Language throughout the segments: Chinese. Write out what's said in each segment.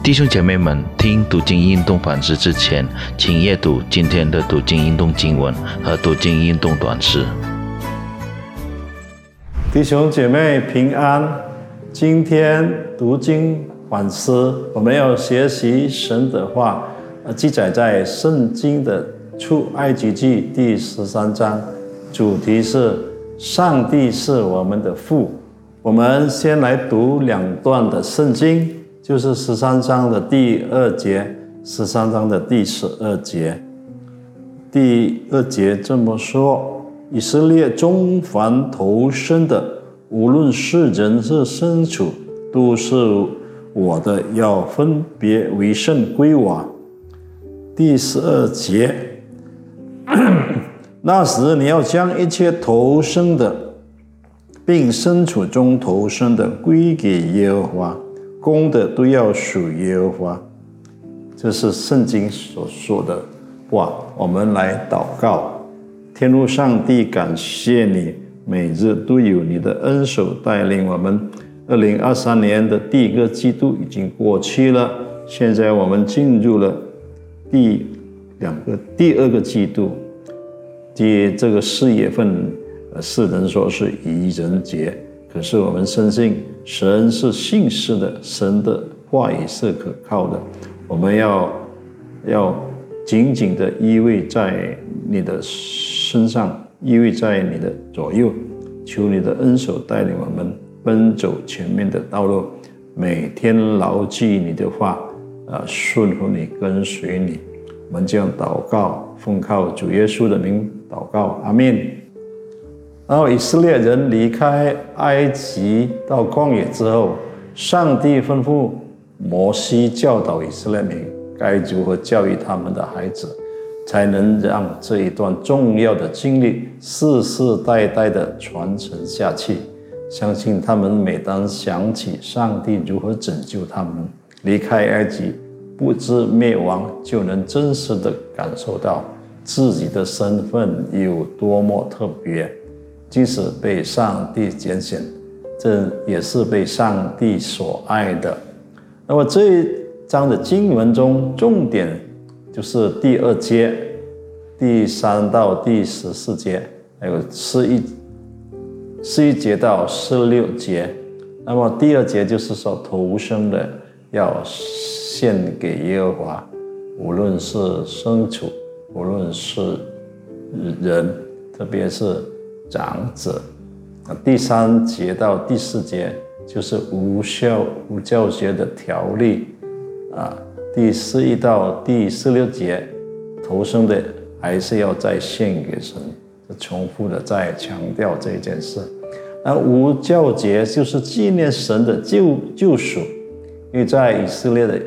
弟兄姐妹们，听读经运动反思之前，请阅读今天的读经运动经文和读经运动短诗。弟兄姐妹平安，今天读经反思，我们要学习神的话，呃，记载在圣经的出埃及记第十三章，主题是上帝是我们的父。我们先来读两段的圣经。就是十三章的第二节，十三章的第十二节。第二节这么说：以色列中凡投生的，无论是人是牲畜，都是我的，要分别为圣归我。第十二节，那时你要将一切投生的，并牲畜中投生的归给耶和华。公的都要属耶和华，这是圣经所说的话。我们来祷告，天父上帝，感谢你每日都有你的恩手带领我们。二零二三年的第一个季度已经过去了，现在我们进入了第两个、第二个季度。第这个四月份，世人说是愚人节。可是我们深信神是信实的，神的话语是可靠的。我们要要紧紧的依偎在你的身上，依偎在你的左右，求你的恩手带领我们奔走前面的道路，每天牢记你的话，啊，顺服你，跟随你。我们这样祷告，奉靠主耶稣的名祷告，阿门。然后以色列人离开埃及到旷野之后，上帝吩咐摩西教导以色列民该如何教育他们的孩子，才能让这一段重要的经历世世代代的传承下去。相信他们每当想起上帝如何拯救他们离开埃及，不知灭亡，就能真实的感受到自己的身份有多么特别。即使被上帝拣选，这也是被上帝所爱的。那么这一章的经文中，重点就是第二节，第三到第十四节，还有十一十一节到十六节。那么第二节就是说，投生的要献给耶和华，无论是牲畜，无论是人，特别是。长者，啊，第三节到第四节就是无效无教学的条例，啊，第十一到第十六节投生的还是要再献给神，重复的再强调这件事。那无教节就是纪念神的救救赎，因为在以色列的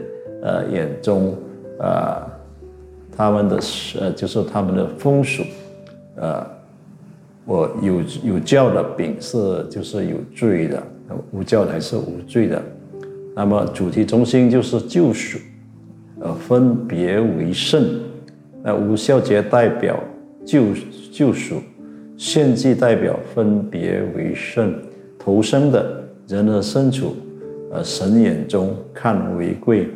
呃眼中，啊，他们的呃就是他们的风俗，呃。我有有教的饼是就是有罪的，无教的还是无罪的。那么主题中心就是救赎，呃，分别为圣。那无孝节代表救救赎，献祭代表分别为圣。投生的人的身处，呃，神眼中看为贵。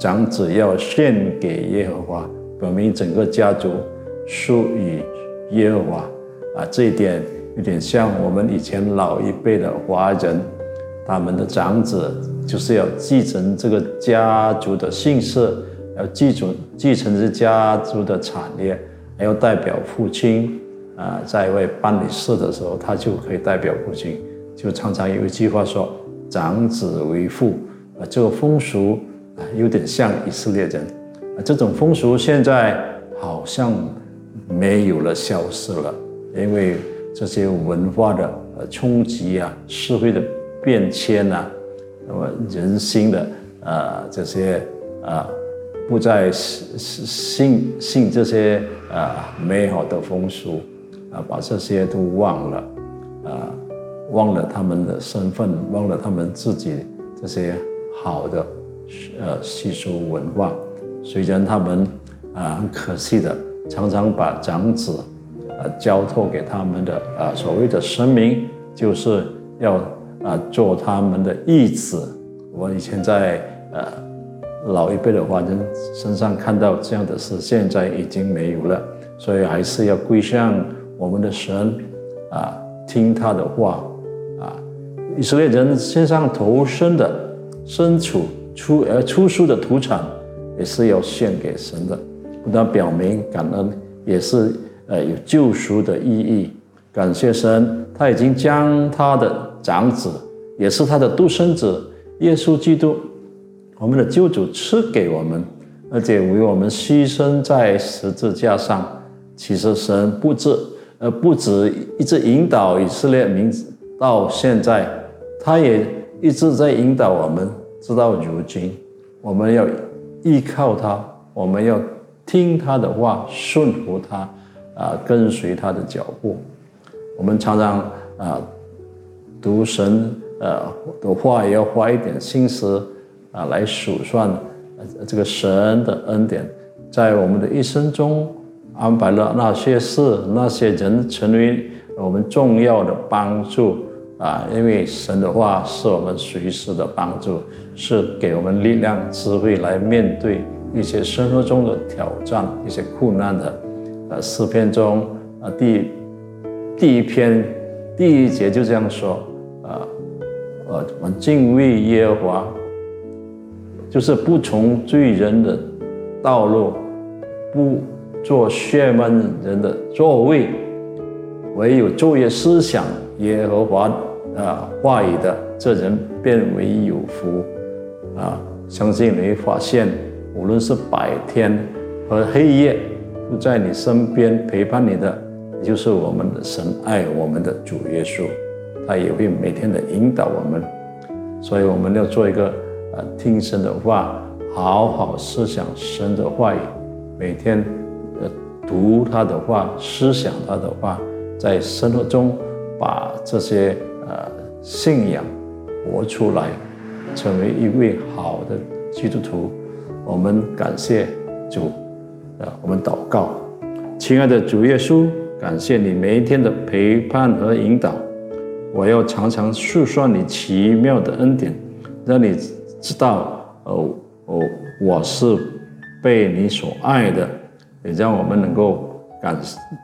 长子要献给耶和华，表明整个家族属于耶和华。啊，这一点有点像我们以前老一辈的华人，他们的长子就是要继承这个家族的姓氏，要继承继承这家族的产业，还要代表父亲啊，在外办理事的时候，他就可以代表父亲。就常常有一句话说“长子为父”，啊，这个风俗啊，有点像以色列人，啊，这种风俗现在好像没有了，消失了。因为这些文化的呃冲击啊，社会的变迁呐，那么人心的啊这些啊，不再信信这些啊美好的风俗啊，把这些都忘了啊，忘了他们的身份，忘了他们自己这些好的呃习俗文化。虽然他们啊很可惜的，常常把长子。呃，交托给他们的啊，所谓的神明，就是要啊做他们的义子。我以前在呃老一辈的华人身上看到这样的事，现在已经没有了，所以还是要归向我们的神啊，听他的话啊。以色列人身上投身的身处出呃出书的土产，也是要献给神的，不但表明感恩，也是呃有救赎的意义。感谢神，他已经将他的长子，也是他的独生子耶稣基督。我们的救主赐给我们，而且为我们牺牲在十字架上。其实神不止，呃，不止一直引导以色列民到现在，他也一直在引导我们，直到如今。我们要依靠他，我们要听他的话，顺服他，啊，跟随他的脚步。我们常常啊，读神呃的话，也要花一点心思。啊，来数算这个神的恩典，在我们的一生中安排了那些事、那些人，成为我们重要的帮助啊！因为神的话是我们随时的帮助，是给我们力量、智慧来面对一些生活中的挑战、一些困难的。呃，诗篇中啊，第第一篇第一节就这样说啊，呃，我们敬畏耶和华。就是不从罪人的道路，不做血闷人的座位，唯有昼夜思想耶和华啊话语的这人，变为有福啊！相信你会发现，无论是白天和黑夜，就在你身边陪伴你的，也就是我们的神爱我们的主耶稣，他也会每天的引导我们，所以我们要做一个呃。听神的话，好好思想神的话语，每天呃读他的话，思想他的话，在生活中把这些呃信仰活出来，成为一位好的基督徒。我们感谢主，呃，我们祷告，亲爱的主耶稣，感谢你每一天的陪伴和引导，我要常常诉说你奇妙的恩典，让你。知道，哦哦，我是被你所爱的，也让我们能够感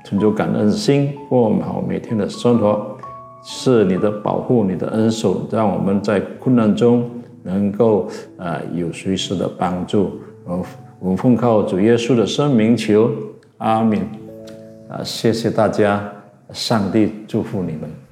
存着感恩心过好每天的生活，是你的保护，你的恩手，让我们在困难中能够啊有随时的帮助。我我们奉靠主耶稣的圣名求，阿门。啊，谢谢大家，上帝祝福你们。